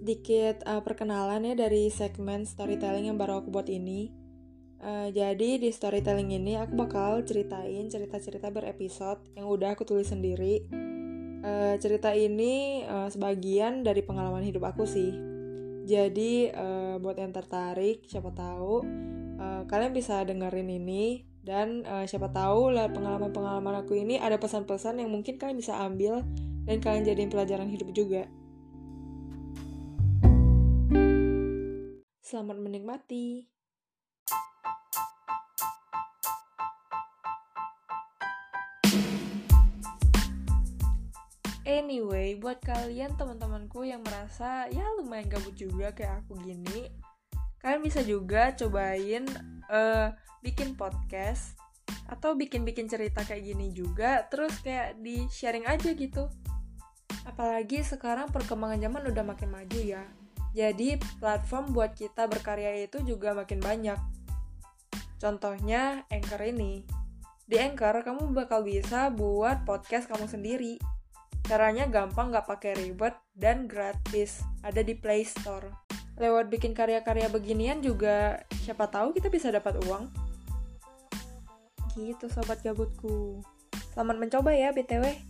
sedikit uh, perkenalan ya dari segmen storytelling yang baru aku buat ini. Uh, jadi di storytelling ini aku bakal ceritain cerita-cerita berepisode yang udah aku tulis sendiri. Uh, cerita ini uh, sebagian dari pengalaman hidup aku sih. Jadi uh, buat yang tertarik, siapa tahu uh, kalian bisa dengerin ini dan uh, siapa tahu lewat pengalaman-pengalaman aku ini ada pesan-pesan yang mungkin kalian bisa ambil dan kalian jadiin pelajaran hidup juga. Selamat menikmati. Anyway, buat kalian teman-temanku yang merasa ya lumayan gabut juga kayak aku gini, kalian bisa juga cobain uh, bikin podcast atau bikin-bikin cerita kayak gini juga, terus kayak di sharing aja gitu. Apalagi sekarang perkembangan zaman udah makin maju ya. Jadi platform buat kita berkarya itu juga makin banyak. Contohnya Anchor ini. Di Anchor kamu bakal bisa buat podcast kamu sendiri. Caranya gampang gak pakai ribet dan gratis. Ada di Play Store. Lewat bikin karya-karya beginian juga siapa tahu kita bisa dapat uang. Gitu sobat gabutku. Selamat mencoba ya BTW.